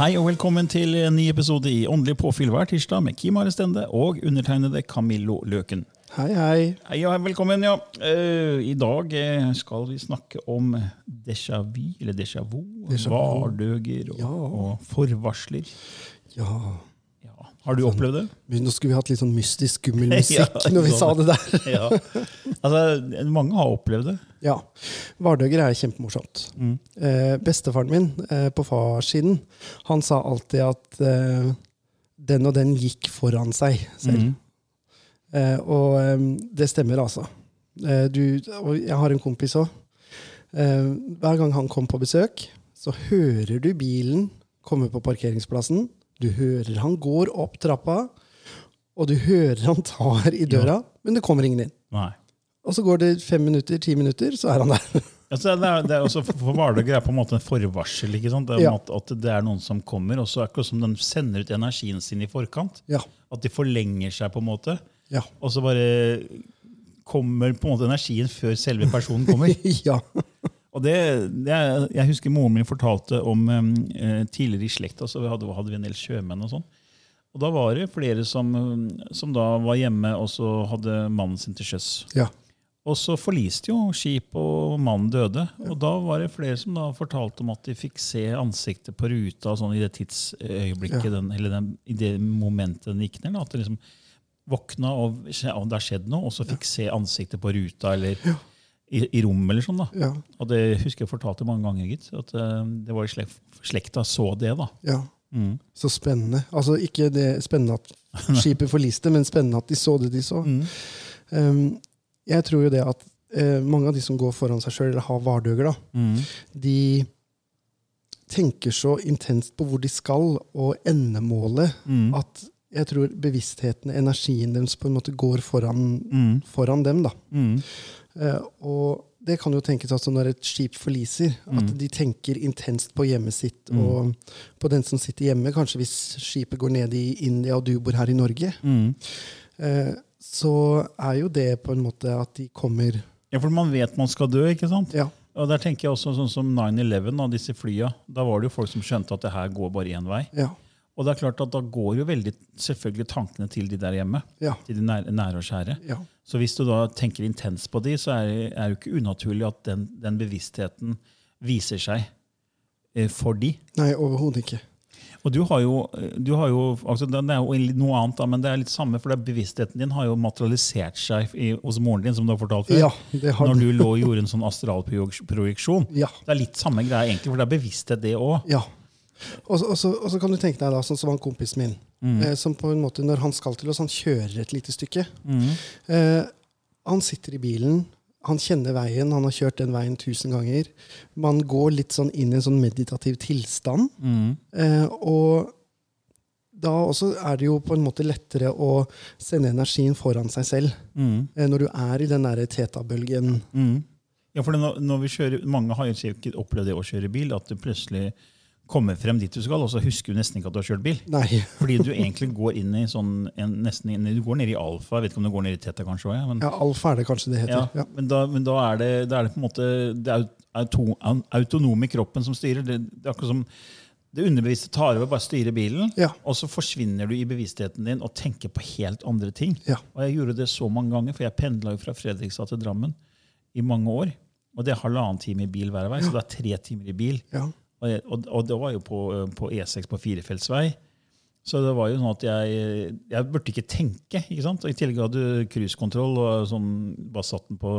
Hei og velkommen til en ny episode i Åndelig påfyll hver tirsdag med Kim Are Stende og undertegnede Camillo Løken. Hei, hei. Hei og velkommen, ja. Eh, I dag eh, skal vi snakke om déjà vu, eller déjà vu, Déjà vu. vardøger og, Ja. og forvarsler. Ja. Ja. Har du opplevd det? Nå skulle vi hatt litt sånn mystisk, skummel Ja, musikk når vi sa sånn. det der. Ja. Altså, mange har opplevd det. Ja. Vardøger er kjempemorsomt. Mm. Eh, bestefaren min eh, på farssiden, han sa alltid at eh, den og den gikk foran seg selv. Mm. Eh, og eh, det stemmer, altså. Eh, du, og jeg har en kompis òg. Eh, hver gang han kom på besøk, så hører du bilen komme på parkeringsplassen. Du hører han går opp trappa, og du hører han tar i døra, men det kommer ingen inn. Nei. Og så går det fem minutter, ti minutter, så er han der. Altså, det er, det er også, for Vardøger er på en måte en forvarsel. ikke sant? Det er, Ja. at, at det er noen som kommer, og så er det som den sender ut energien sin i forkant. Ja. At de forlenger seg, på en måte. Ja. Og så bare kommer på en måte energien før selve personen kommer. ja. Og det, det Jeg husker moren min fortalte om eh, tidligere i slekta. så vi hadde, hadde vi en del sjømenn og sånn. Og Da var det flere som, som da var hjemme og så hadde mannen sin til sjøs. ja. Og så forliste jo skip, og mannen døde. Og da var det flere som da fortalte om at de fikk se ansiktet på ruta sånn i det tidsøyeblikket, Ja. den, eller den, i det momentet den gikk ned. Da, at det liksom våkna, og det har skjedd noe, og så fikk se ansiktet på ruta eller i, i rom eller sånn da. Ja. Og det husker jeg fortalte mange ganger, gitt. At uh, det var i slek, slekta så det, da. ja. Mm. Så spennende. Altså ikke det spennende at skipet forliste, men spennende at de så det de så. Mm. Um, jeg tror jo det at uh, mange av de som går foran seg sjøl, eller har vardøger, da, Mm. de tenker så intenst på hvor de skal, og endemålet, Mm. at jeg tror bevisstheten, energien deres, på en måte går foran, Mm. foran dem. da. Mm. Eh, og det kan jo tenkes at når et skip forliser, at Mm. de tenker intenst på hjemmet sitt og på den som sitter hjemme. Kanskje hvis skipet går ned i India og du bor her i Norge. Mm. Eh, så er jo det på en måte at de kommer Ja, for man vet man skal dø, ikke sant? Ja. Og der tenker jeg også sånn som 9-11, da, disse flya. Da var det jo folk som skjønte at det her går bare én vei. Ja. Og det er klart at da går jo veldig selvfølgelig tankene til de der hjemme. Ja. Til de nære, nære og kjære. ja. Så hvis du da tenker intenst på de, så er det er jo ikke unaturlig at den, den bevisstheten viser seg eh, for de. Nei, overhodet ikke. Og du har jo, du har jo altså Det er jo noe annet, da, men det er litt samme, for det bevisstheten din har jo materialisert seg i, hos moren din, som du har fortalt før. Ja, det har Når du lå og gjorde en sånn astralprojeksjon. Ja. Det er litt samme greia, egentlig, for det er bevissthet, det òg. ja. Og så- og så og så kan du tenke deg da, sånn som han kompisen min, Mm. eh, som på en måte, når han skal til oss, han kjører et lite stykke. Mm. Eh, han sitter i bilen, han kjenner veien, han har kjørt den veien tusen ganger. Man går litt sånn inn i en sånn meditativ tilstand. Mm. Eh, og da også er det jo på en måte lettere å sende energien foran seg selv. Mm. Eh, når du er i den derre teta-bølgen. Mm. Ja, for når, når vi kjører, Mange har jo sikkert opplevd det å kjøre bil, at du plutselig kommer frem dit du skal, og så husker du nesten ikke at du har kjørt bil. Nei. Fordi du egentlig går inn i sånn, en, nesten inn, Du går ned i alfa. Jeg vet ikke om du går ned i teta, kanskje også, ja, men, Ja, alfa er det kanskje det heter. Ja. men, da, men da, er det, da er det på en måte det auto, autonome kroppen som styrer. Det, det er akkurat som det underbevisste tar over, bare styrer bilen, Ja. og så forsvinner du i bevisstheten din og tenker på helt andre ting. Ja. Og jeg gjorde det så mange ganger, for jeg pendla fra Fredrikstad til Drammen i mange år. Og det er halvannen time i bil hver vei, så det er tre timer i bil. Ja. Og, og, det var jo på, på E6 på firefeltsvei. Så det var jo sånn at jeg, jeg burde ikke tenke. ikke sant? Og I tillegg hadde du cruisekontroll og sånn, bare satt den på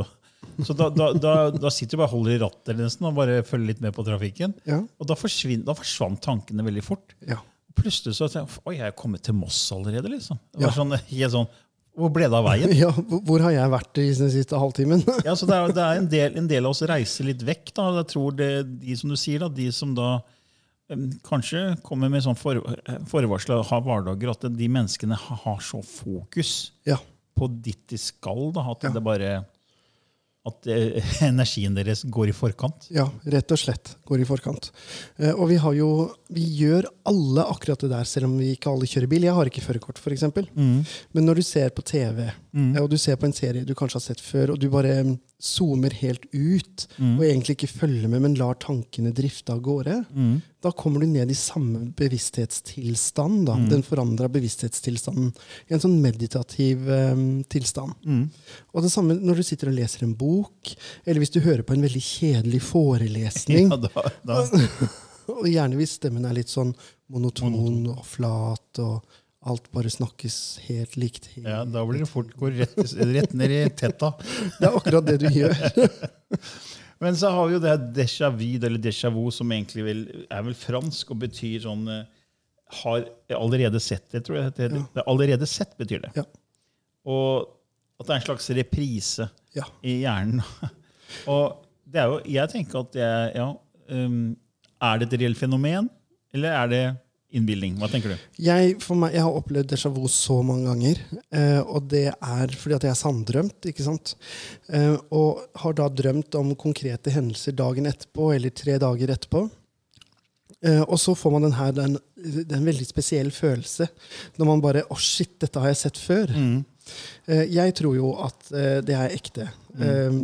Så da, da, da, da sitter du bare og holder i rattet nesten, og bare følger litt med på trafikken. Ja. Og da, da forsvant tankene veldig fort. Ja. Plutselig så tenkte jeg, Oi, jeg er kommet til Moss allerede. liksom. Det Ja. var sånn, helt sånn, Hvor ble det av veien? ja. hvor- har jeg vært i den siste halvtimen? Ja, så det er, det er en, del, en del av oss reiser litt vekk. da. Jeg tror det, De som du sier, da, de som da um, kanskje kommer med sånn for, forvarsel og har hverdager, at de menneskene har så fokus ja. på ditt de skal, da, at Ja. det bare at eh, energien deres går i forkant. Ja, rett og slett. Går i forkant. Eh, og vi har jo Vi gjør alle akkurat det der, selv om vi ikke alle kjører bil. Jeg har ikke førerkort, f.eks. Mm. Men når du ser på TV, mm. og du ser på en serie du kanskje har sett før, og du bare mm, zoomer helt ut, Mm. og egentlig ikke følger med, men lar tankene drifte av gårde, Mm. da kommer du ned i samme bevissthetstilstand, da, den forandra bevissthetstilstanden, i en sånn meditativ um, tilstand. Mm. Og det samme når du sitter og leser en bok, eller hvis du hører på en veldig kjedelig forelesning. Ja, da, da, Og gjerne hvis stemmen er litt sånn monoton og flat, og alt bare snakkes helt likt. ja, da blir det fort går rett, rett ned i tetta. Det er akkurat det du gjør. Men så har vi jo det her déjà vu, eller déjà vu, som egentlig vel, er vel fransk og betyr sånn eh, Har allerede sett det, tror jeg. Det. Ja. det er allerede sett, betyr det. Ja. Og at det er en slags reprise Ja. i hjernen. og det er jo, jeg tenker at det er ja, um, Er det et reelt fenomen, eller er det innbilning? Hva tenker du? Jeg, meg, jeg har opplevd déjà vu så mange ganger, eh, og det er fordi at jeg er sanndrømt. ikke sant? Eh, og har da drømt om konkrete hendelser dagen etterpå eller tre dager etterpå. Eh, og så får man den her, den, er veldig spesiell følelse når man bare Å, shit, dette har jeg sett før. Eh, jeg tror jo at eh, det er ekte. Eh,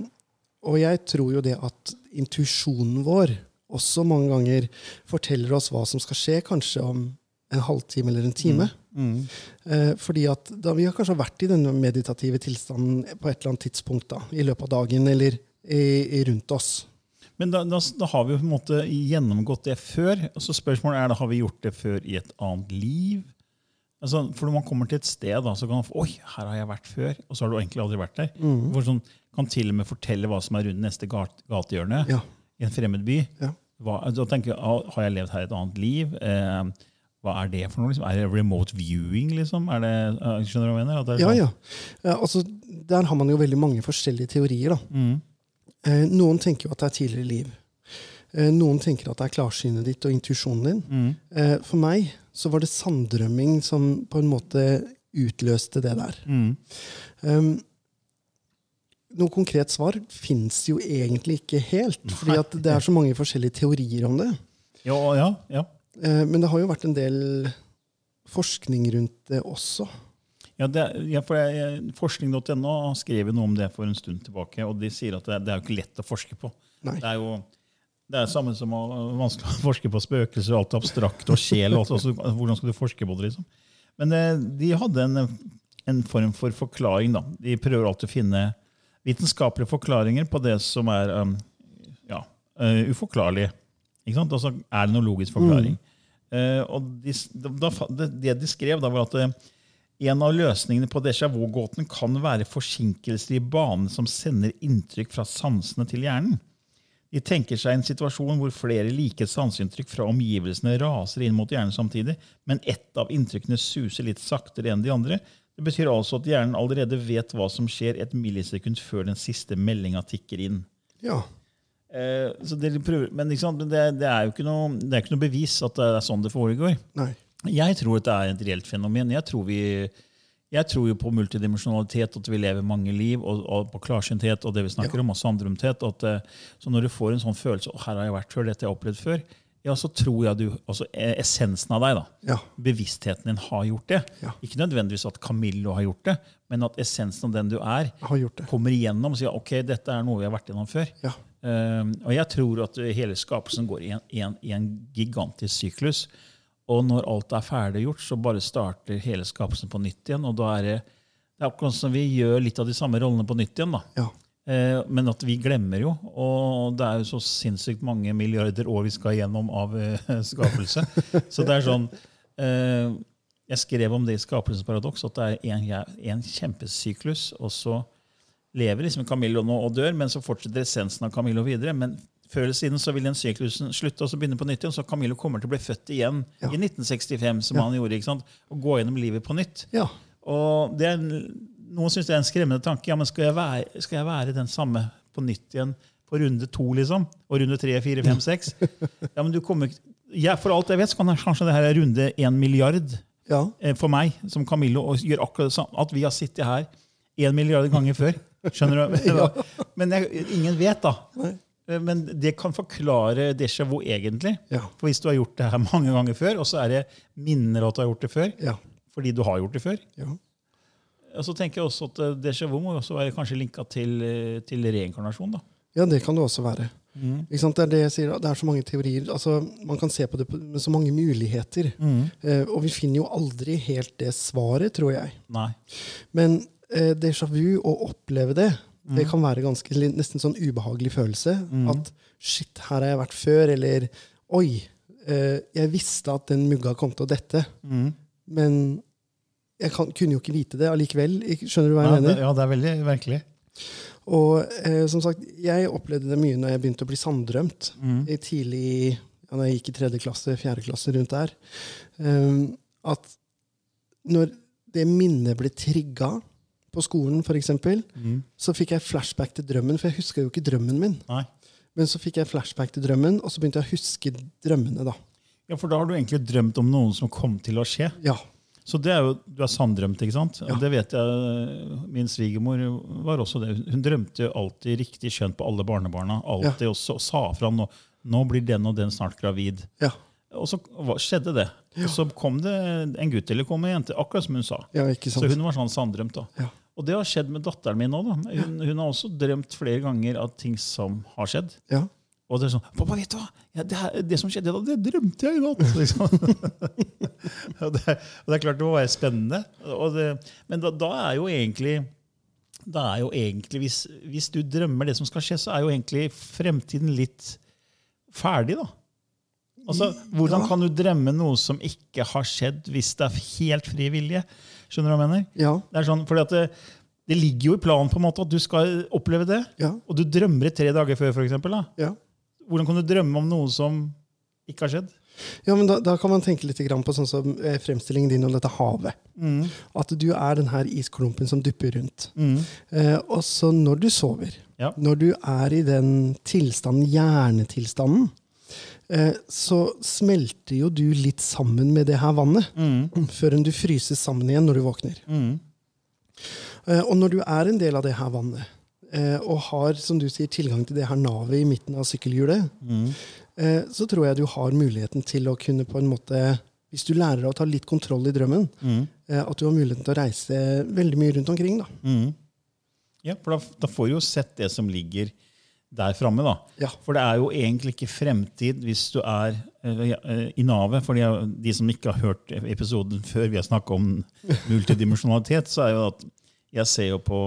og jeg tror jo det at intuisjonen vår også mange ganger forteller oss hva som skal skje, kanskje om en halvtime eller en time. Eh, fordi at da vi har kanskje vært i denne meditative tilstanden på et eller annet tidspunkt da, i løpet av dagen eller i, i rundt oss. Men da, da, da har vi jo på en måte gjennomgått det før. og Så spørsmålet er da, har vi gjort det før i et annet liv. Altså, for når man kommer til et sted, da, så kan man få Oi, her har jeg vært før. Og så har du egentlig aldri vært der. Hvor sånn, kan til og med fortelle hva som er rundt neste gat, gatehjørne Ja. I en fremmed by. Ja. Hva, da tenker jeg, ah, Har jeg levd her et annet liv? Eh, hva er det for noe? Liksom? Er det remote viewing? liksom? Det, eh, skjønner du hva jeg mener? Er Ja, sånn- ja. Eh, altså, der har man jo veldig mange forskjellige teorier. Mm. Eh, noen tenker jo at det er tidligere liv. Eh, noen tenker at det er klarsynet ditt og intuisjonen din. Mm. Eh, for meg så var det sanddrømming som på en måte utløste det der. Mm. Um, noe konkret svar fins jo egentlig ikke helt, fordi at det er så mange forskjellige teorier om det. Ja, ja, ja. Eh, men det har jo vært en del forskning rundt det også. Ja, det, ja, for Forskning.no skrev noe om det for en stund tilbake, og de sier at det, det er jo ikke lett å forske på. Nei. Det er jo det er samme som å, vanskelig å forske på spøkelser og alt det abstrakte og sjel. og alt, altså, hvordan skal du forske på det? liksom? Men eh, de hadde en, en form for forklaring. da. De prøver alltid å finne vitenskapelige forklaringer på det som er um, ja, uh, uforklarlig. Ikke sant? Altså, er det noen logisk forklaring? Eh, og de, da, det de skrev, da var at uh, en av løsningene på déjà vu-gåten kan være forsinkelser i banen som sender inntrykk fra sansene til hjernen. De tenker seg en situasjon hvor flere like sanseinntrykk fra omgivelsene raser inn mot hjernen samtidig, men ett av inntrykkene suser litt saktere enn de andre. Det betyr altså at hjernen allerede vet hva som skjer et millisekund før den siste meldinga tikker inn. Ja. Eh, så det, prøver, men sant, men det, det, er jo ikke noe, det er ikke noe bevis at det er sånn det foregår. Nei. Jeg tror at det er et reelt fenomen. Jeg tror, vi, jeg tror jo på multidimensjonalitet, at vi lever mange liv, og, og på klarsynthet og det vi snakker Ja. om, og samdrømthet. At, eh, så når du får en sånn følelse å her har jeg vært før, dette har jeg opplevd før, ja, så tror jeg du, altså eh, essensen av deg, da, Ja. bevisstheten din, har gjort det. Ja. Ikke nødvendigvis at Camillo har gjort det, men at essensen av den du er, har gjort det. kommer igjennom og sier ok, dette er noe vi har vært gjennom før. Ja. Um, og jeg tror at hele skapelsen går i en, en, i en gigantisk syklus. Og når alt er ferdiggjort, så bare starter hele skapelsen på nytt igjen. Og da er det, det er akkurat som vi gjør litt av de samme rollene på nytt igjen. da. Eh, men at vi glemmer jo. Og det er jo så sinnssykt mange milliarder år vi skal gjennom av eh, skapelse. Så det er sånn eh, Jeg skrev om det i Skapelsens paradoks, at det er en, en kjempesyklus, og så lever liksom Camillo nå og dør, men så fortsetter essensen av Camillo videre. Men før eller siden så vil den syklusen slutte og så begynne på nytt igjen. Så Camillo kommer til å bli født igjen Ja. i 1965, som Ja. han gjorde. ikke sant? Og gå gjennom livet på nytt. Ja. Og det er, Noen syns det er en skremmende tanke. ja, men skal jeg, være, skal jeg være den samme på nytt igjen på runde to, liksom? Og runde tre, fire, fem, seks? Ja, men du kommer ikke... Ja, for alt jeg vet, så kan det- kanskje det her er runde én milliard ja. eh, for meg som Camillo og gjør akkurat det samme. At vi har sittet her én milliard ganger før. Skjønner du? Men jeg, ingen vet, da. Nei. Eh, Men det kan forklare déjà vu, egentlig. Ja. For hvis du har gjort det her mange ganger før, og så er det minner at du har gjort det før, Ja. fordi du har gjort det før. Og så tenker jeg også at eh, déjà vu må også være kanskje linka til, eh, til reinkarnasjon. da. Ja, det kan det også være. Ikke sant? Det er det sier, det er så mange teorier. altså Man kan se på det med så mange muligheter. Eh, og vi finner jo aldri helt det svaret, tror jeg. Nei. Men eh, déjà vu, å oppleve det, det kan være ganske nesten sånn ubehagelig følelse. At shit, her har jeg vært før. Eller oi, eh, jeg visste at den mugga kom til å dette. Men jeg kan, kunne jo ikke vite det allikevel. Skjønner du hva jeg Ja, mener? det, ja, det er veldig virkelig. Og eh, som sagt, jeg opplevde det mye når jeg begynte å bli sanddrømt. Mm. Tidlig, ja, når jeg gikk i tredje klasse, fjerde klasse, rundt der. Um, at når det minnet ble trigga på skolen, f.eks., Mm. så fikk jeg flashback til drømmen, for jeg huska jo ikke drømmen min. Nei. Men så fikk jeg flashback til drømmen, og så begynte jeg å huske drømmene. da. Ja, For da har du egentlig drømt om noen som kom til å skje. Ja, Så det er jo, Du er sanndrømt, ikke sant? Ja. Det vet jeg, Min svigermor var også det. Hun drømte jo alltid riktig skjønt på alle barnebarna. alltid også, Og sa fra nå, nå blir den og den snart gravid. ja, Og så skjedde det. Og så kom det en gutt eller kom en jente, akkurat som hun sa. ja, ikke sant? Så hun var sånn sanndrømt. da. Ja. Og det har skjedd med datteren min òg. Hun, hun har også drømt flere ganger av ting som har skjedd. Ja. Og det er sånn 'Pappa, vet du hva? Ja, det, her, det som skjedde da, det drømte jeg i natt!' Liksom. og, det, og det er klart det må være spennende. Det, men da, da er jo egentlig er jo egentlig, hvis, hvis du drømmer det som skal skje, så er jo egentlig fremtiden litt ferdig, da. Altså, Hvordan Ja. kan du drømme noe som ikke har skjedd, hvis det er helt fri vilje? Skjønner du hva jeg mener? Ja, Det er sånn, fordi at det, det ligger jo i planen på en måte at du skal oppleve det. ja, Og du drømmer tre dager før, for eksempel, da. ja. Hvordan kan du drømme om noe som ikke har skjedd? Ja, men da, da kan man tenke litt på sånn som eh, fremstillingen din om dette havet. At du er den her isklumpen som dupper rundt. Eh, og så når du sover, Ja. når du er i den tilstanden, hjernetilstanden, eh, så smelter jo du litt sammen med det her vannet. Før du fryses sammen igjen når du våkner. Eh, og når du er en del av det her vannet, og har som du sier, tilgang til det her navet i midten av sykkelhjulet, eh, så tror jeg du har muligheten til å kunne på en måte Hvis du lærer deg å ta litt kontroll i drømmen, eh, at du har muligheten til å reise veldig mye rundt omkring. da. Ja, for da, da får du jo sett det som ligger der framme. Ja. For det er jo egentlig ikke fremtid hvis du er uh, eh, i navet. For de, de som ikke har hørt episoden før vi har snakka om multidimensjonalitet, så er jo at jeg ser jo på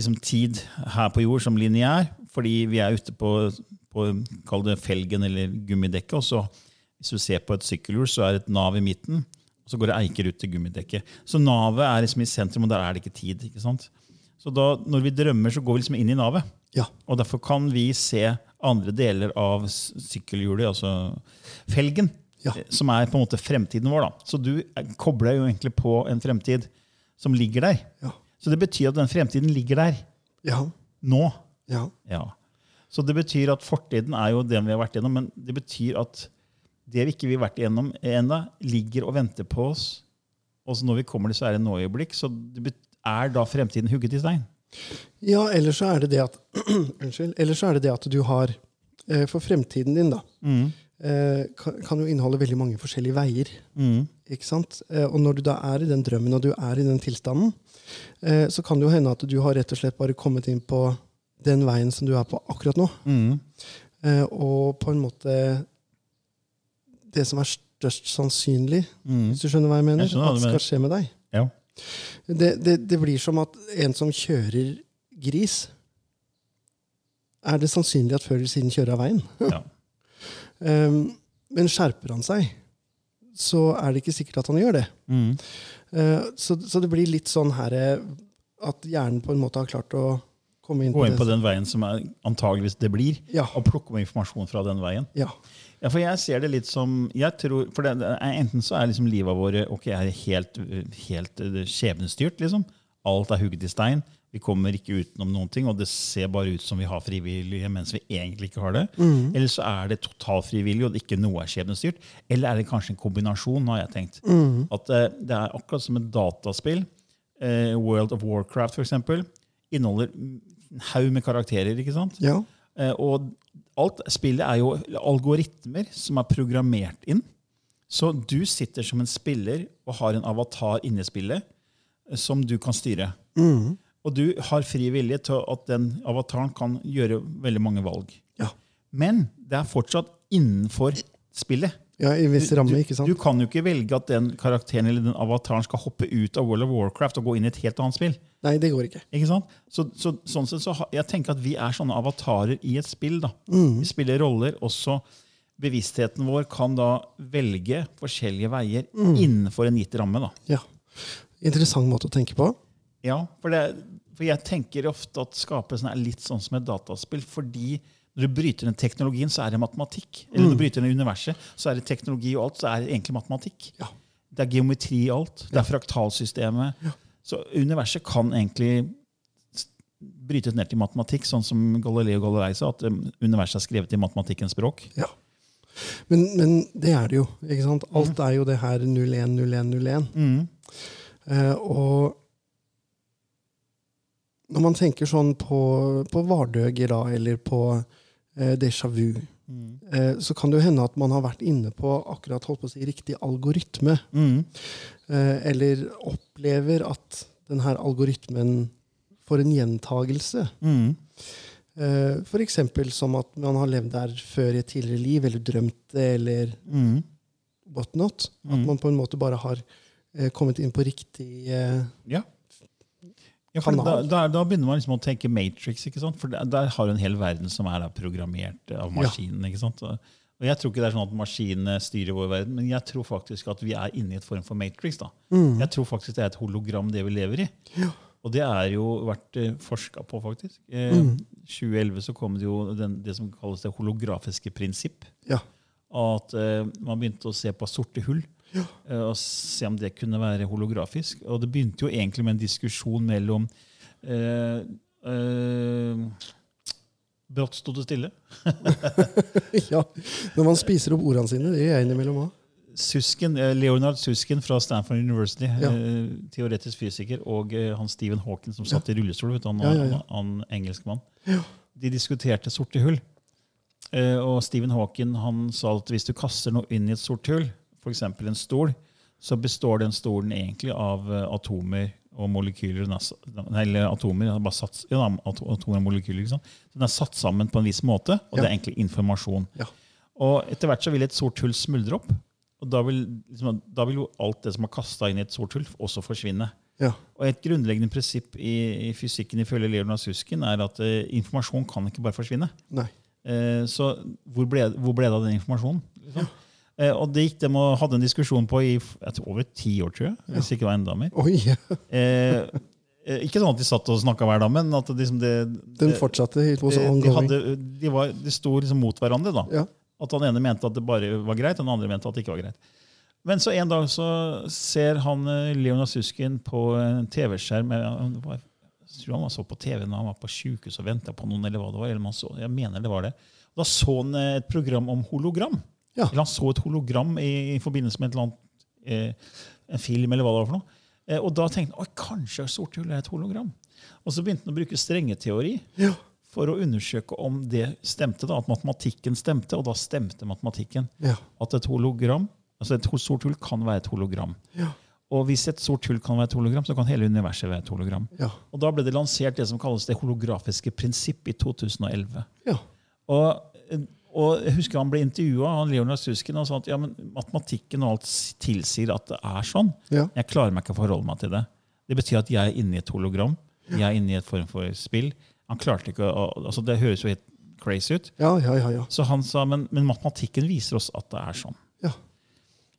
liksom, tid her på jord som lineær, fordi vi er ute på, på kall det felgen eller gummidekket. og så hvis du ser på et sykkelhjul, så er det et nav i midten, og så går det eiker ut til gummidekket. Så navet er liksom i sentrum, og der er det ikke tid. ikke sant? Så da, når vi drømmer, så går vi liksom inn i navet. Ja. Og derfor kan vi se andre deler av sykkelhjulet, altså felgen, Ja. eh, som er på en måte fremtiden vår. da. Så du er- kobler jo egentlig på en fremtid som ligger der. Ja. Så det betyr at den fremtiden ligger der Ja. nå. ja. Ja. Så det betyr at fortiden er jo den vi har vært gjennom, men det betyr at det vi ikke har vært igjennom ennå, ligger og venter på oss. Og så når vi kommer dit, så er det nå-øyeblikk. Så det er da fremtiden hugget i stein. Ja, eller så er det det at Unnskyld. Eller så er det det at du har eh, For fremtiden din, da, eh, kan, kan jo inneholde veldig mange forskjellige veier. Ikke sant? Eh, og når du da er i den drømmen, og du er i den tilstanden, eh, så kan det jo hende at du har rett og slett bare kommet inn på den veien som du er på akkurat nå. Mm. og på en måte Det som er størst sannsynlig, hvis du skjønner hva jeg mener, Jeg at det skal skje med deg. Ja. Det, det, det blir som at en som kjører gris Er det sannsynlig at før eller siden kjører av veien? ja. Um, men skjerper han seg, så er det ikke sikkert at han gjør det. Uh, så, så det blir litt sånn her eh, at hjernen på en måte har klart å komme inn Gå på inn det. på den veien som er antageligvis det blir, Ja. og plukke med informasjon fra den veien. Ja. Ja, for jeg ser det litt som jeg tror, for det, Enten så er liksom livet vårt ok, er helt, helt eh, skjebnestyrt. liksom. Alt er hugget i stein. Vi kommer ikke utenom noen ting, og det ser bare ut som vi har frivillige, mens vi egentlig ikke har det. Eller så er det totalfrivillig, og ikke noe er skjebnestyrt. Eller er det kanskje en kombinasjon, har jeg tenkt. At eh, det er akkurat som et dataspill. eh, World of Warcraft, for eksempel, inneholder en haug med karakterer. ikke sant? ja. Eh, Og alt spillet er jo algoritmer som er programmert inn. Så du sitter som en spiller og har en avatar inne i spillet som du kan styre. Og du har fri vilje til at den avataren kan gjøre veldig mange valg. Ja. Men det er fortsatt innenfor spillet. ja, i viss ramme, ikke sant? Du kan jo ikke velge at den karakteren eller den avataren skal hoppe ut av World of Warcraft og gå inn i et helt annet spill. Nei, det går ikke. Ikke sant? Så, så, sånn sett så jeg tenker at vi er sånne avatarer i et spill. da. Vi spiller roller. Også bevisstheten vår kan da velge forskjellige veier innenfor en gitt ramme. da. Ja. Interessant måte å tenke på. Ja, for, det, for jeg tenker ofte at skapelsen er litt sånn som et dataspill. fordi når du bryter den teknologien, så er det matematikk. Eller når du bryter den universet, så er det teknologi og alt, så er det egentlig matematikk. Ja. Det er geometri i alt. Det er fraktalsystemet. Så universet kan egentlig brytes ned til matematikk, sånn som Galileo Galilei sa, at um, universet er skrevet i matematikkens språk. Ja. Men, men det er det jo. ikke sant? Alt er jo det her 01, 01, 01. Eh, og når man tenker sånn på, på vardøger, da, eller på eh, déjà vu, eh, så kan det jo hende at man har vært inne på akkurat holdt på å si, riktig algoritme. Mm. Eh, eller opplever at denne algoritmen får en gjentagelse. Mm. Eh, eksempel som at man har levd der før i et tidligere liv, eller drømt det, eller Mm. whatnot. At man på en måte bare har eh, kommet inn på riktig eh, Ja. Ja, da, da, da begynner man liksom å tenke Matrix. For der, der har du en hel verden som er programmert av Ja. maskinen. sant? Og jeg tror ikke det er sånn at maskinene styrer vår verden, men jeg tror faktisk at vi er inne i et form for Matrix. da. Jeg tror faktisk det er et hologram, det vi lever i. Og det er jo vært eh, forska på, faktisk. Eh, 2011 så kom det jo den, det som kalles det holografiske prinsipp. Ja. At eh, man begynte å se på sorte hull. Eh, og se om det kunne være holografisk. Og det begynte jo egentlig med en diskusjon mellom eh, eh, Brått sto det stille. ja. Når man spiser opp ordene sine, det gjør jeg innimellom òg. Susken, eh, Leonard Susken fra Stanford University, Ja. eh, teoretisk fysiker, og han Stephen Hawking som satt i rullestol, vet du, han, Ja, ja, ja. han, han engelskmann, de diskuterte sorte hull. Og Stephen Hawking han sa at hvis du kaster noe inn i et sort hull, f.eks. en stol, så består den stolen egentlig av eh, atomer og molekyler. Er eller atomer, er bare satt, ja, atomer og molekyler. Sant? Så Den er satt sammen på en viss måte, og Ja. det er egentlig informasjon. Ja. Og etter hvert så vil et sort hull smuldre opp. Og da vil, liksom, da vil jo alt det som er kasta inn i et sort hull, også forsvinne. Ja. Og Et grunnleggende prinsipp i, i fysikken ifølge Leonard Susskind er at uh, informasjon kan ikke bare forsvinne. Nei. Uh, så hvor ble, hvor ble det av den informasjonen? Liksom? Eh, og det gikk de og hadde en diskusjon på i jeg tror, over ti år, tror jeg. Hvis ikke det var enda mer. Oi! ja. eh, ikke sånn at de satt og snakka hver dag, men at liksom det, Den fortsatte. helt was de, de, hadde, de, var, de sto liksom mot hverandre. da. Ja. At han ene mente at det bare var greit, og den andre mente at det ikke var greit. Men så en dag så ser han Leonas Leonard Suskin på en TV-skjerm. eh, Jeg tror han var så på TV når han var på sjukehus og venta på noen. eller hva det var, så, jeg mener det var det. Da så han eh, et program om hologram. Ja. Eller han så et hologram i, i forbindelse med annet, eh, en film. eller hva det var for noe. Eh, og da tenkte han kanskje sorte hull er et hologram. Og så begynte han å bruke strengeteori Ja. for å undersøke om det stemte. da, At matematikken stemte, og da stemte matematikken. Ja. At et hologram, altså et sort hull kan være et hologram. Ja. Og hvis et sort hull kan være et hologram, så kan hele universet være et hologram. Ja. Og Da ble det lansert det som kalles det holografiske prinsipp i 2011. Ja. Og, og jeg husker Han ble intervjua av Leonard Suskin og sa at ja, men matematikken og alt tilsier at det er sånn. Ja. Jeg klarer meg ikke å forholde meg til det. Det betyr at jeg er inne i et hologram. Jeg er inne i et form for spill. Han klarte ikke å, altså Det høres jo helt crazy ut. Ja, ja, ja. ja. Så han sa men, men matematikken viser oss at det er sånn. Ja.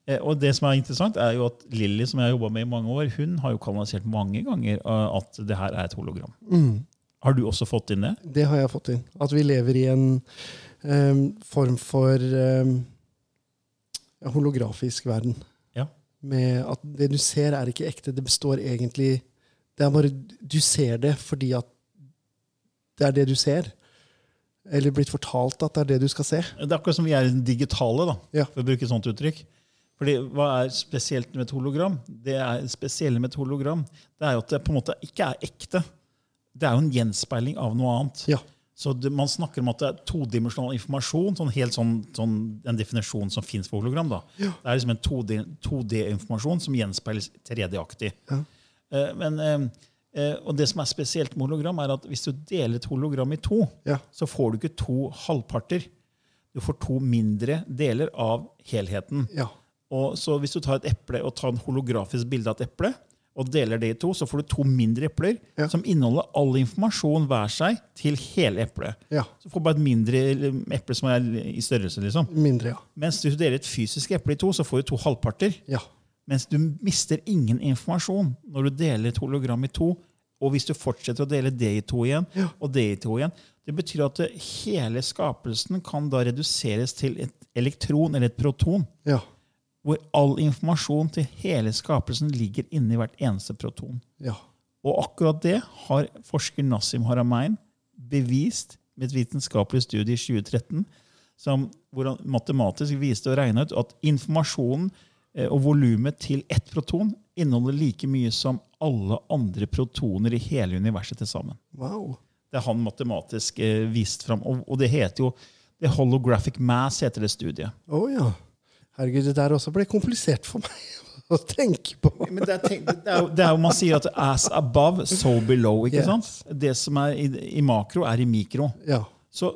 Eh, og det som er interessant, er jo at Lilly, som jeg har jobba med i mange år, hun har jo kanalisert mange ganger eh, at det her er et hologram. Mm. Har du også fått inn det? Det har jeg fått inn. At vi lever i en form for holografisk verden. Ja. Med at det du ser, er ikke ekte. Det består egentlig Det er bare Du ser det fordi at det er det du ser. Eller blitt fortalt at det er det du skal se. Det er akkurat som vi er digitale, da, Ja. for å bruke et sånt uttrykk. Fordi Hva er spesielt med et hologram? Det er spesielle med et hologram det er jo at det på en måte ikke er ekte. Det er jo en gjenspeiling av noe annet. Ja. Så det, Man snakker om at det er todimensjonal informasjon, sånn helt sånn, sånn en definisjon som fins for hologram. da. Det er liksom en 2D-informasjon som gjenspeiles 3D-aktig. Ja. Eh, men, eh, eh, og det som er spesielt med hologram, er at hvis du deler et hologram i to, Ja. så får du ikke to halvparter. Du får to mindre deler av helheten. Ja. Og så Hvis du tar et eple og tar en holografisk bilde av et eple, og deler det i to, så får du to mindre epler Ja. som inneholder all informasjon hver seg til hele eplet. ja. Så du bare et mindre eple som er i størrelse. liksom. Mindre, ja. Mens hvis du deler et fysisk eple i to, så får du to halvparter. Ja. Mens du mister ingen informasjon når du deler et hologram i to. Og hvis du fortsetter å dele det i to igjen, Ja. og det i to igjen, det betyr at hele skapelsen kan da reduseres til et elektron eller et proton. ja. Hvor all informasjon til hele skapelsen ligger inni hvert eneste proton. ja. Og akkurat det har forsker Nassim Haramein bevist med et vitenskapelig studie i 2013, som, hvor han matematisk viste og regna ut at informasjonen eh, og volumet til ett proton inneholder like mye som alle andre protoner i hele universet til sammen. Wow. Det har han matematisk eh, vist fram. Og, det heter jo det Holographic Mass heter det studiet. Oh, ja. Herregud, det der også ble komplisert for meg å tenke på. Men det er, tenk- det er, jo, det er jo Man sier at 'as above, so below'. ikke Yes. sant? Det som er i, i makro, er i mikro. Ja. Så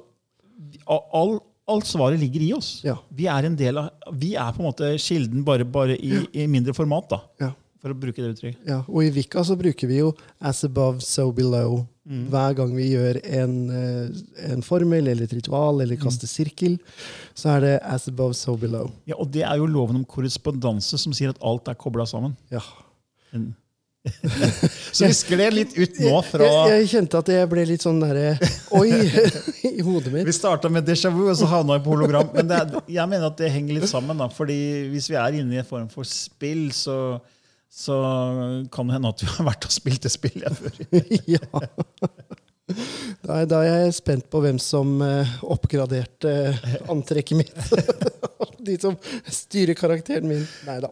all, alt svaret ligger i oss. Ja. Vi er en del av, vi er på en måte kilden, bare, bare i, i mindre format. da, Ja. For å bruke det uttrykket. Ja, og i Vika så bruker vi jo 'as above, so below' hver gang vi gjør en, eh, en formel eller et ritual eller kaster sirkel. Så er det 'as above, so below'. Ja, Og det er jo loven om korrespondanse som sier at alt er kobla sammen. Ja. En- Så vi skled litt ut nå fra Jeg, jeg kjente at jeg ble litt sånn derre Oi! i hodet mitt. Vi starta med déjà vu, og så havna vi på hologram. Men er, jeg mener at det henger litt sammen. da, fordi hvis vi er inne i en form for spill, så, så kan det hende at vi har vært og spilt det spillet før. ja. Da er, da er jeg spent på hvem som eh, oppgraderte antrekket mitt. De som styrer karakteren min. Nei da.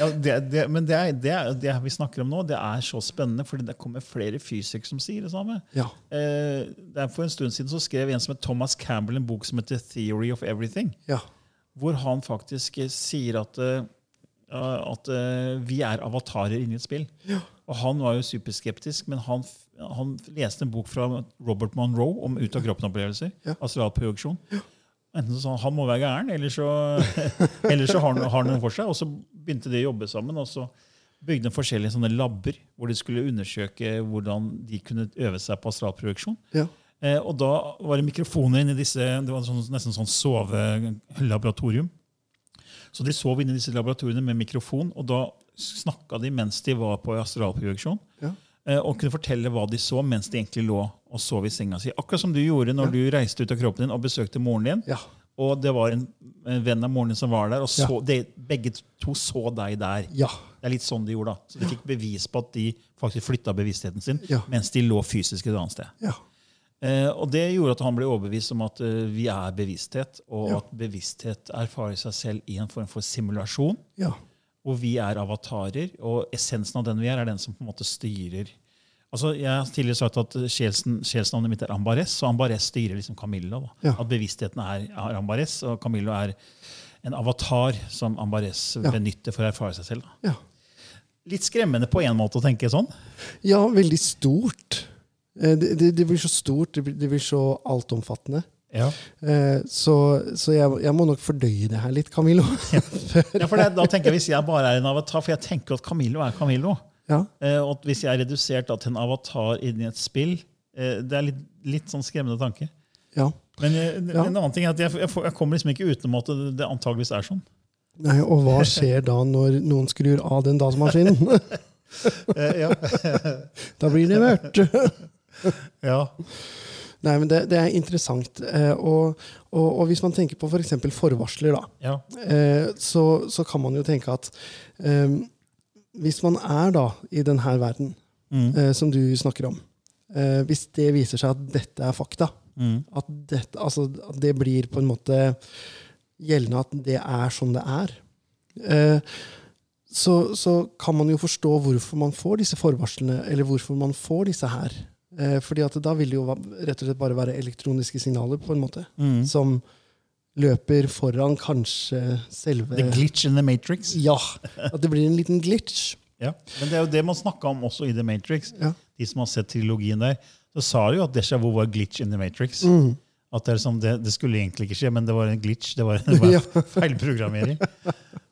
Ja, det, det, men det, er, det, er, det vi snakker om nå, det er så spennende, for det kommer flere fysikere som sier det samme. Ja. Eh, For en stund siden så skrev en som het Thomas Campbell en bok som heter 'Theory of Everything'. Ja. Hvor han faktisk eh, sier at, eh, at eh, vi er avatarer inni et spill. Og han var jo superskeptisk, men han, han leste en bok fra Robert Monroe om ut-av-kroppen-opplevelser. Ja. Astralprojeksjon. Enten så sa han han må være gæren, eller så, eller så har han, har han noe for seg. Og så begynte de å jobbe sammen. og så bygde de forskjellige sånne labber hvor de skulle undersøke hvordan de kunne øve seg på astralprojeksjon. Ja. Eh, og da var det mikrofoner inni disse Det var sånn, nesten sånn sovelaboratorium. Så de sov inne i disse laboratoriene med mikrofon, og da snakka de mens de var på astralprojeksjon. Ja. eh, Og kunne fortelle hva de så mens de egentlig lå og sov i senga si. Akkurat som du gjorde når du reiste ut av kroppen din og besøkte moren din. Ja. Og det var en, en venn av moren din som var der, og så, Ja. de, begge to så deg der. Ja. Det er litt sånn de gjorde da. Så de fikk bevis på at de faktisk flytta bevisstheten sin Ja. mens de lå fysisk et annet sted. Ja. Eh, og Det gjorde at han ble overbevist om at eh, vi er bevissthet, og Ja. at bevissthet erfarer seg selv i en form for simulasjon. Ja. Og vi er avatarer, og essensen av den vi er, er den som på en måte styrer. Altså, Jeg har tidligere sagt at sjelsnavnet mitt er Ambares, og Ambares styrer liksom Camillo. Da. Ja. At bevisstheten er, er Ambares, og Camillo er en avatar som Ambares benytter for å erfare seg selv. Litt skremmende på en måte å tenke sånn. Ja, veldig stort. Eh, Det, det, det blir så stort, det blir, det blir så altomfattende. Ja. Eh, Så, så jeg, jeg må nok fordøye det her litt, Camillo. Ja, for det, da tenker jeg Hvis jeg bare er en avatar, for jeg tenker at Camillo er Camillo Ja, eh, og Hvis jeg er redusert da, til en avatar inni et spill Det er litt, litt sånn skremmende tanke. ja. Men Ja. en annen ting er at jeg, jeg, kommer liksom ikke utenom at det, det antageligvis er sånn. Nei, og hva skjer da når noen skrur av den datamaskinen? Ja. Da blir det mørkt. Ja. Nei, men det, det er interessant. Eh, og, og, og hvis man tenker på f.eks. For forvarsler, da, ja. eh, så, så kan man jo tenke at eh, hvis man er da i denne verden Mm. eh, som du snakker om, eh, hvis det viser seg at dette er fakta, Mm. at, dette, altså, at det blir på en måte gjeldende at det er som det er, eh, så, så kan man jo forstå hvorfor man får disse forvarslene, eller hvorfor man får disse her. Eh, fordi at da vil det jo rett og slett bare være elektroniske signaler på en måte, Mm. som løper foran kanskje selve The glitch in the matrix. Ja. At det blir en liten glitch. Ja. Men det er jo det man snakka om også i The Matrix. Ja. De som har sett trilogien der, så sa de jo at déjà vu var glitch in the Matrix. Mm. At det, er som det, det skulle egentlig ikke skje, men det var en glitch. Det var, det var Ja. feilprogrammering.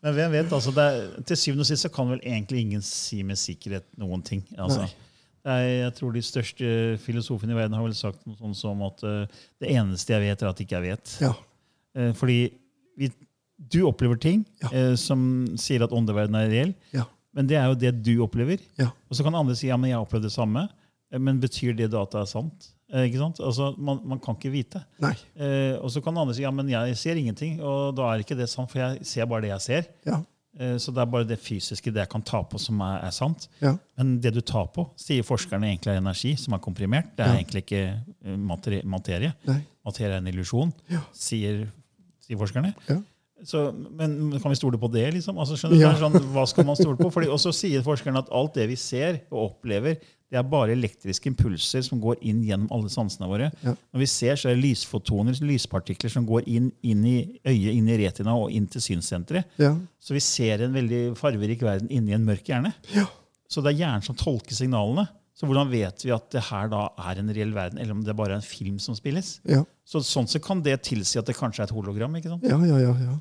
Men hvem vet? altså er, Til syvende og sist så kan vel egentlig ingen si med sikkerhet noen ting. altså. Nei. Jeg tror De største filosofene i verden har vel sagt noe sånt som at uh, det eneste jeg vet, er at ikke jeg vet. Ja. Uh, fordi vi, du opplever ting Ja. uh, som sier at åndeverdenen er reell. Ja. Men det er jo det du opplever. Ja. Og så kan andre si ja, men jeg har opplevd det samme. Men betyr det da at det er sant? Ikke sant? Altså, man, man kan ikke vite. Nei. Eh, og så kan andre si ja, men jeg ser ingenting, og da er ikke det sant, for jeg ser bare det jeg ser. Ja. Eh, så det er bare det fysiske, det jeg kan ta på, som er, er sant. Ja. Men det du tar på, sier forskerne egentlig er energi som er komprimert. Det er Ja. egentlig ikke eh, materie. Nei. Materie er en illusjon, Ja. sier, sier forskerne. Så, men kan vi stole på det? liksom? Altså, skjønner? Ja. Sånn, hva skal man stole på? Fordi, og så sier forskerne at alt det vi ser og opplever, det er bare elektriske impulser som går inn gjennom alle sansene våre. Ja. Når vi ser, så er det lysfotoner, lyspartikler, som går inn, inn i øyet, inn i retina og inn til synssenteret. Ja. Så vi ser en veldig farverik verden inni en mørk hjerne. Ja. Så det er hjernen som tolker signalene. Så hvordan vet vi at det her da er en reell verden, eller om det bare er en film som spilles? Ja. Så Sånn så kan det tilsi at det kanskje er et hologram. ikke sant? Ja, ja, ja, ja.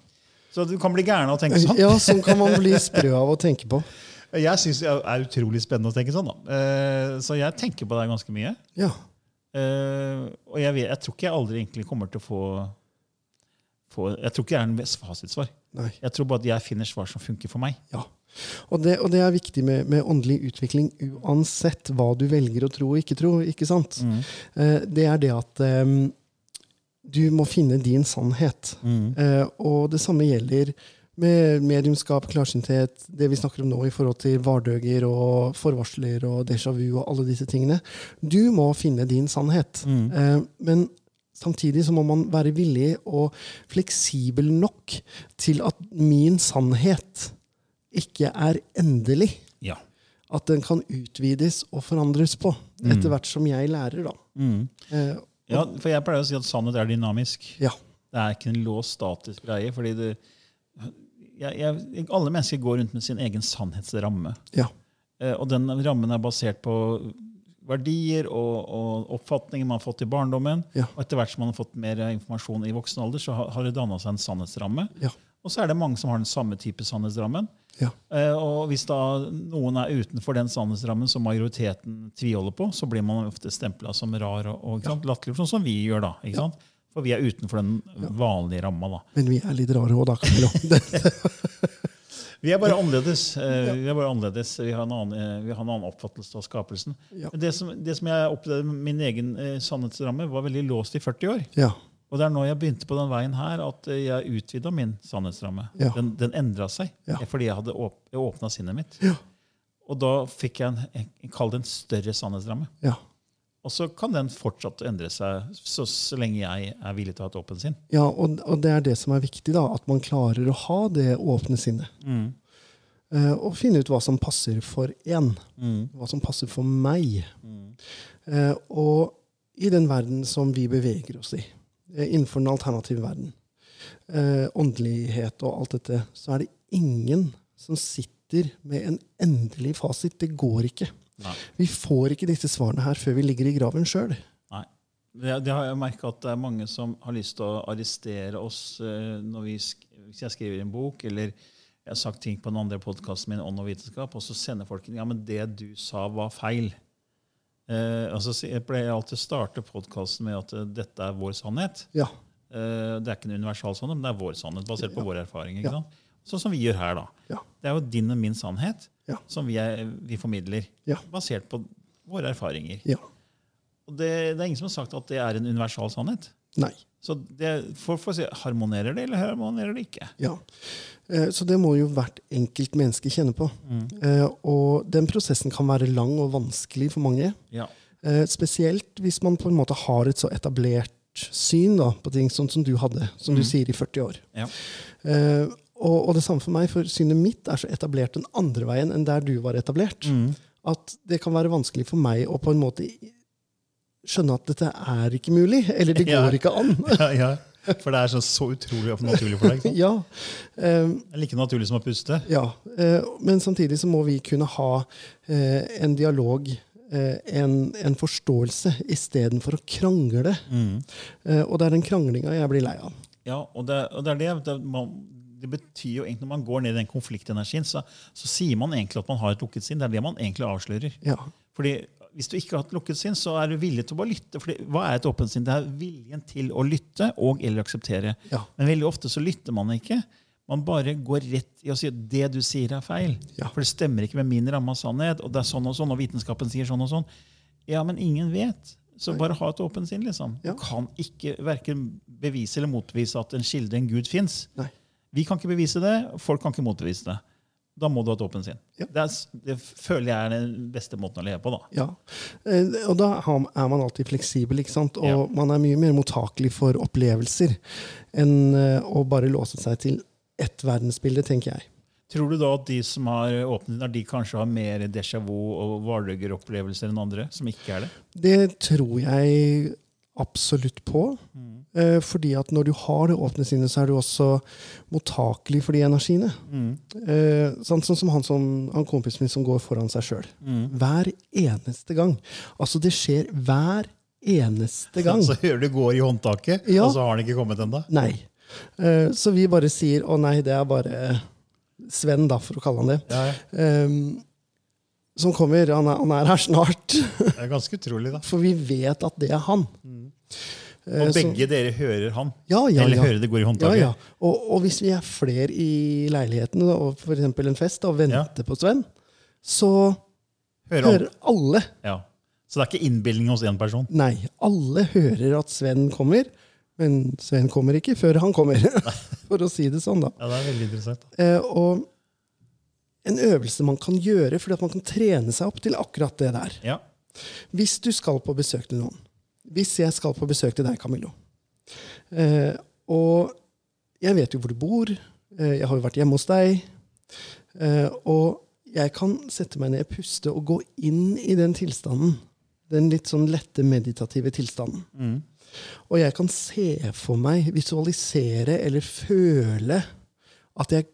Så du kan bli gæren av å tenke sånn. Ja, sånn kan man bli sprø av å tenke på. Jeg syns det er utrolig spennende å tenke sånn. da. Eh, Så jeg tenker på det ganske mye. Ja. Eh, Og jeg, vet, jeg tror ikke jeg aldri egentlig kommer til å få, få Jeg tror ikke jeg er en fasitsvar. Nei. Jeg tror bare at jeg finner svar som funker for meg. Ja. Og det, og det er viktig med, med åndelig utvikling uansett hva du velger å tro og ikke tro. ikke sant? Mm. det er det at eh, du må finne din sannhet. Eh, og det samme gjelder med mediumskap, klarsynthet, det vi snakker om nå i forhold til vardøger og forvarsler og déjà vu og alle disse tingene. Du må finne din sannhet. Eh, men samtidig så må man være villig og fleksibel nok til at min sannhet ikke er endelig. Ja. At den kan utvides og forandres på etter hvert som jeg lærer. da. Eh, ja, for jeg pleier å si at sannhet er dynamisk. ja. Det er ikke en låst, statisk greie. fordi det, jeg, jeg, Alle mennesker går rundt med sin egen sannhetsramme. Ja. Eh, Og den rammen er basert på verdier og, og oppfatninger man har fått i barndommen. Ja. Og etter hvert som man har fått mer informasjon i voksen alder, så har, har det danna seg en sannhetsramme. Ja. Og så er det mange som har den samme type sannhetsrammen. Ja. Eh, og hvis da noen er utenfor den sannhetsrammen som majoriteten tviholder på, så blir man ofte stempla som rar og, og ja. sant, latterliggjort, sånn som vi gjør da. ikke sant? For vi er utenfor den vanlige ramma. da. Men vi er litt rare òg, da, Vi er eh, Vi er bare annerledes. Vi har en annen, eh, vi har en annen oppfattelse av skapelsen. Det som, det som jeg opplevde min egen sannhetsramme, var veldig låst i 40 år. ja. Og det er når jeg begynte på den veien her, at eh, jeg utvida min sannhetsramme. Ja. Den, den endra seg Ja. eh, fordi jeg hadde åp åpna sinnet mitt. Ja. Og da fikk jeg en, en kall det en større sannhetsramme. ja. Og så kan den fortsatt endre seg så, så lenge jeg er villig til å ha et åpent sinn. ja og, og det er det som er viktig, da, at man klarer å ha det åpne sinnet. Eh, og finne ut hva som passer for én. Hva som passer for meg. Eh, og i den verden som vi beveger oss i, innenfor den alternative verden, eh, åndelighet og alt dette, så er det ingen som sitter med en endelig fasit. Det går ikke. Nei. Vi får ikke disse svarene her før vi ligger i graven sjøl. Det, det har jeg merka at det er mange som har lyst til å arrestere oss eh, vi, hvis jeg skriver en bok, eller jeg har sagt ting på den andre podkasten min, Ånd og vitenskap, og så sender folk inn ja, men det du sa, var feil. Eh, altså, jeg pleier alltid å starte podkasten med at eh, dette er vår sannhet. Ja. Eh, det er ikke en universal sannhet, men det er vår sannhet, basert på Ja. vår erfaring. ikke Ja. sant? Sånn som vi gjør her. da. Ja. Det er jo din og min sannhet som vi, er, vi formidler, Ja. basert på våre erfaringer. Ja. Og det, det er ingen som har sagt at det er en universal sannhet. Nei. Så det, for, for si, Harmonerer det, eller harmonerer det ikke? Ja. Eh, Så det må jo hvert enkelt menneske kjenne på. Mm. Eh, Og den prosessen kan være lang og vanskelig for mange. Ja. Eh, Spesielt hvis man på en måte har et så etablert syn da, på ting, sånn som du hadde, som du sier, i 40 år. Ja. Og, og det samme for meg, for synet mitt er så etablert den andre veien enn der du var etablert. Mm. At det kan være vanskelig for meg å på en måte skjønne at dette er ikke mulig, eller det Ja. går ikke an. ja, ja. For det er så, så utrolig naturlig for deg. ja, Um, like naturlig som å puste. ja. uh, men samtidig så må vi kunne ha uh, en dialog, uh, en, en forståelse, istedenfor å krangle. Mm. Og det er den kranglinga jeg blir lei av. Ja, og det, og det er det. Det, man, det betyr jo egentlig Når man går ned i den konfliktenergien, så, så sier man egentlig at man har et lukket sinn. Det er det man egentlig avslører. Ja. Fordi Hvis du ikke har hatt lukket sinn, så er du villig til å bare lytte. Fordi, hva er et åpent sinn? Det er viljen til å lytte og eller akseptere. Ja. Men veldig ofte så lytter man ikke. Man bare går rett i å si at det du sier, er feil. Ja. For det stemmer ikke med min ramme av sannhet. Og det er sånn og sånn, og vitenskapen sier sånn og sånn. Ja, men ingen vet. Så bare ha et åpent sinn. liksom. Ja. Du kan ikke verken bevise eller motbevise at en kilde, en gud, fins. Vi kan ikke bevise det, folk kan ikke motbevise det. Da må du ha et åpent sinn. Ja. Det, er, det føler jeg er den beste måten å leve på. da. Ja. Eh, Og da er man alltid fleksibel, ikke sant? og Ja. man er mye mer mottakelig for opplevelser enn eh, å bare låse seg til ett verdensbilde, tenker jeg. Tror du da at de som har åpnet, er de kanskje har mer déjà vu og Vardøger-opplevelser enn andre, som ikke er det? Det tror jeg absolutt på. Eh, Fordi at når du har det åpne sinnet, så er du også mottakelig for de energiene. Eh, sånn, sånn som han, som han kompisen min som går foran seg sjøl. Hver eneste gang. Altså, det skjer hver eneste gang. Så hører du går i håndtaket, Ja. og så har han ikke kommet ennå? Nei. Eh, så vi bare sier 'å nei, det er bare Sven', da, for å kalle han det. Ja, ja. Um, som kommer. Han er, han er her snart. Det er ganske utrolig, da. For vi vet at det er han. Eh, Og så- begge dere hører han. Ja, ja, Eller ja. hører det går i Ja, håndtaket. ja. Og, og hvis vi er flere i leiligheten, og f.eks. en fest, og venter på Sven, så Hører hører alle Ja. Så det er ikke innbilning hos én person? Nei, alle hører at Sven kommer, men Sven kommer ikke før han kommer. For å si det sånn, da. Ja, Det er veldig interessant. Eh, og en øvelse man kan gjøre, fordi at man kan trene seg opp til akkurat det der. Ja. Hvis du skal på besøk til noen, hvis jeg skal på besøk til deg, Camillo, eh, og jeg vet jo hvor du bor, eh, jeg har jo vært hjemme hos deg, eh, og jeg kan sette meg ned, puste og gå inn i den tilstanden, den litt sånn lette meditative tilstanden. Mm. Og jeg kan se for meg, visualisere eller føle at jeg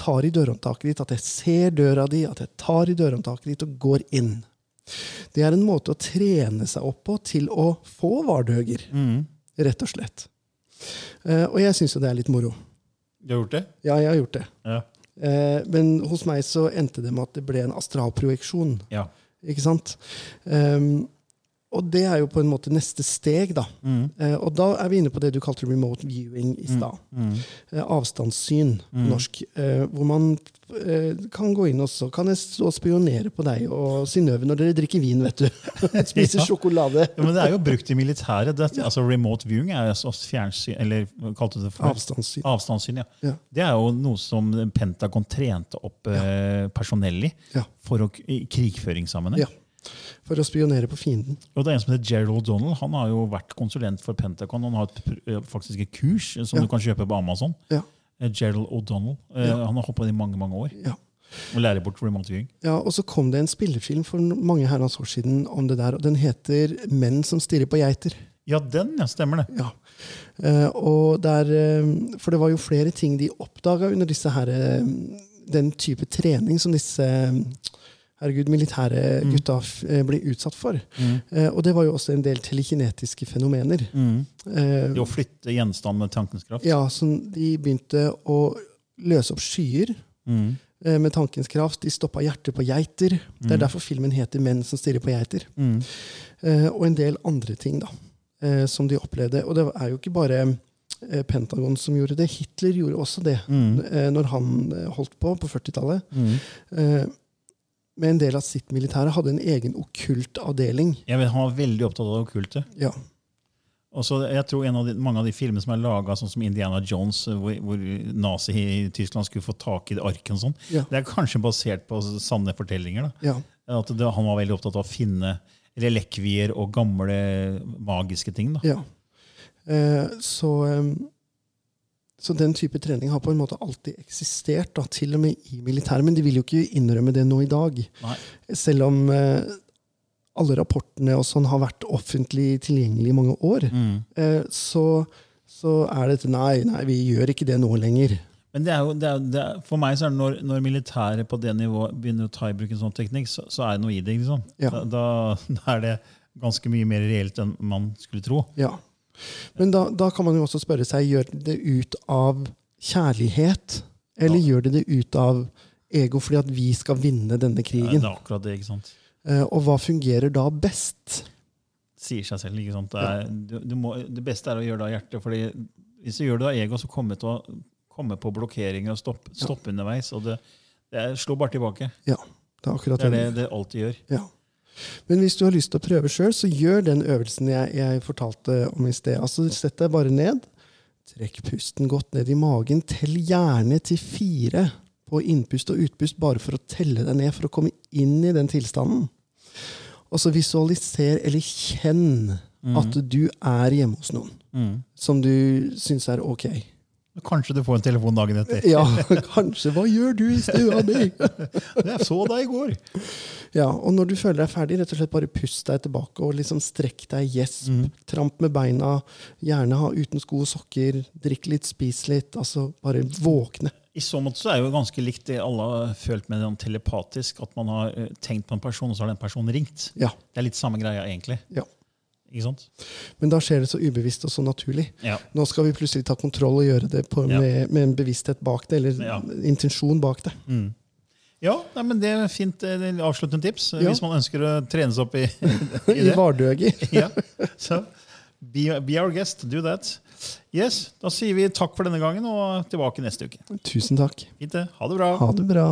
tar i dørhåndtaket ditt, at jeg ser døra di, at jeg tar i dørhåndtaket ditt og går inn. Det er en måte å trene seg opp på til å få vardøger, Mm. rett og slett. Uh, og jeg syns jo det er litt moro. Du har gjort det? Ja, jeg har gjort det. Ja. Uh, men hos meg så endte det med at det ble en astralprojeksjon. ja. Ikke sant? Ehm, og det er jo på en måte neste steg, da. Mm. Eh, og da er vi inne på det du kalte remote viewing i stad. Mm. Eh, avstandssyn på norsk. Eh, hvor man eh, kan gå inn også. kan jeg stå og spionere på deg og Synnøve når dere drikker vin, vet du. Spiser Ja. sjokolade. Ja, men det er jo brukt i militæret. Det, altså Remote viewing er jo altså fjernsyn, eller kalte du det for? Avstandssyn. Avstandssyn, ja. Ja. Det er jo noe som Pentagon trente opp eh, personell i for å, i krigføringssammenheng. For å spionere på fienden. Og det er en som heter Gerald O'Donnell. Han har jo vært konsulent for Pentagon. Han har et, eh, faktisk et kurs som Ja. du kan kjøpe på Amazon. Ja. Eh, Gerald O'Donnell. Eh, Ja. Han har holdt på i mange mange år Ja. og lærer bort remote viewing. Ja, Og så kom det en spillefilm for mange herrens år siden om det der, og den heter 'Menn som stirrer på geiter'. Ja, den, ja. Stemmer det. Ja. Eh, og der, eh, for det var jo flere ting de oppdaga under disse her, eh, den type trening som disse eh, herregud, militære gutta f- eh, blir utsatt for. Eh, og det var jo også en del telekinetiske fenomener. Eh, Det å flytte gjenstand med tankens kraft. ja, så de begynte å løse opp skyer Mm. eh, med tankens kraft. De stoppa hjertet på geiter. Det er derfor filmen heter 'Menn som stirrer på geiter'. Mm. Eh, og en del andre ting da, eh, som de opplevde. Og det er jo ikke bare eh, Pentagon som gjorde det. Hitler gjorde også det Mm. eh, når han eh, holdt på på 40-tallet. Mm. Med en del av sitt militære hadde en egen okkult avdeling. Jeg vet, Han var veldig opptatt av det okkulte. Ja. Og så jeg tror en av de, Mange av de filmene som er laga, sånn som Indiana Jones, hvor, hvor nazi i Tyskland skulle få tak i arken, sånn, Ja. det er kanskje basert på sanne fortellinger. da. ja. At det, Han var veldig opptatt av å finne relikvier og gamle magiske ting. da. ja. Eh, så, eh, så den type trening har på en måte alltid eksistert, da, til og med i militæret. Men de vil jo ikke innrømme det nå i dag. Nei. Selv om eh, alle rapportene og sånn har vært offentlig tilgjengelig i mange år, Mm. eh, så, så er det et nei, nei, vi gjør ikke det nå lenger. Men det er jo, det er, det er, for meg så er det når, når militæret på det nivået begynner å ta i bruk en sånn teknikk, så, så er det noe i det. Liksom. Ja. Da, da, da er det ganske mye mer reelt enn man skulle tro. Ja. Men da, da kan man jo også spørre seg gjør det ut av kjærlighet, eller Ja. gjør det det ut av ego fordi at vi skal vinne denne krigen? Ja, Det er akkurat det. ikke sant? Eh, og hva fungerer da best? Sier seg selv. ikke sant? Det, er, du, du må, det beste er å gjøre det av hjertet. fordi hvis du gjør det av ego, så kommer det til å komme på blokkeringer og stoppe stopp underveis. og det, det er, slår bare tilbake. Ja, det er akkurat Det er det det alltid gjør. Ja. Men hvis du har lyst til å prøve sjøl, så gjør den øvelsen jeg, jeg fortalte om i sted. Altså, Sett deg bare ned. Trekk pusten godt ned i magen. Tell gjerne til fire på innpust og utpust, bare for å telle deg ned, for å komme inn i den tilstanden. Og så visualiser eller kjenn at du er hjemme hos noen Mm. som du syns er ok. Kanskje du får en telefon dagen etter. Ja, kanskje. Hva gjør du i stua mi? Jeg så deg i går! Ja, og når du føler deg ferdig, rett og slett bare pust deg tilbake og liksom strekk deg, gjesp, tramp med beina, gjerne ha uten sko og sokker, drikk litt, spis litt, altså bare våkne. I så måte så er det jo ganske likt det alle har følt med den telepatisk. At man har eh, tenkt på en person, og så har den personen ringt. Ja, Det er litt samme greia, egentlig. ja. Men da skjer det så ubevisst og så naturlig. Ja. Nå skal vi plutselig ta kontroll og gjøre det på, Ja. med, med en bevissthet bak det, eller Ja. intensjon bak det. Ja, nei, men Det er fint avsluttende tips hvis man ønsker å trene seg opp i, i I vardøger. Ja. Så be, be our guest, do that. Yes, Da sier vi takk for denne gangen og tilbake neste uke. Tusen takk. Fint det. Ha det bra. Ha det bra.